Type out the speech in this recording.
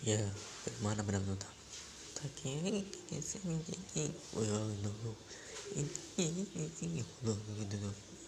Ya, bagaimana benar-benar Taki, sini, oh no, ini, ini, ini, gitu.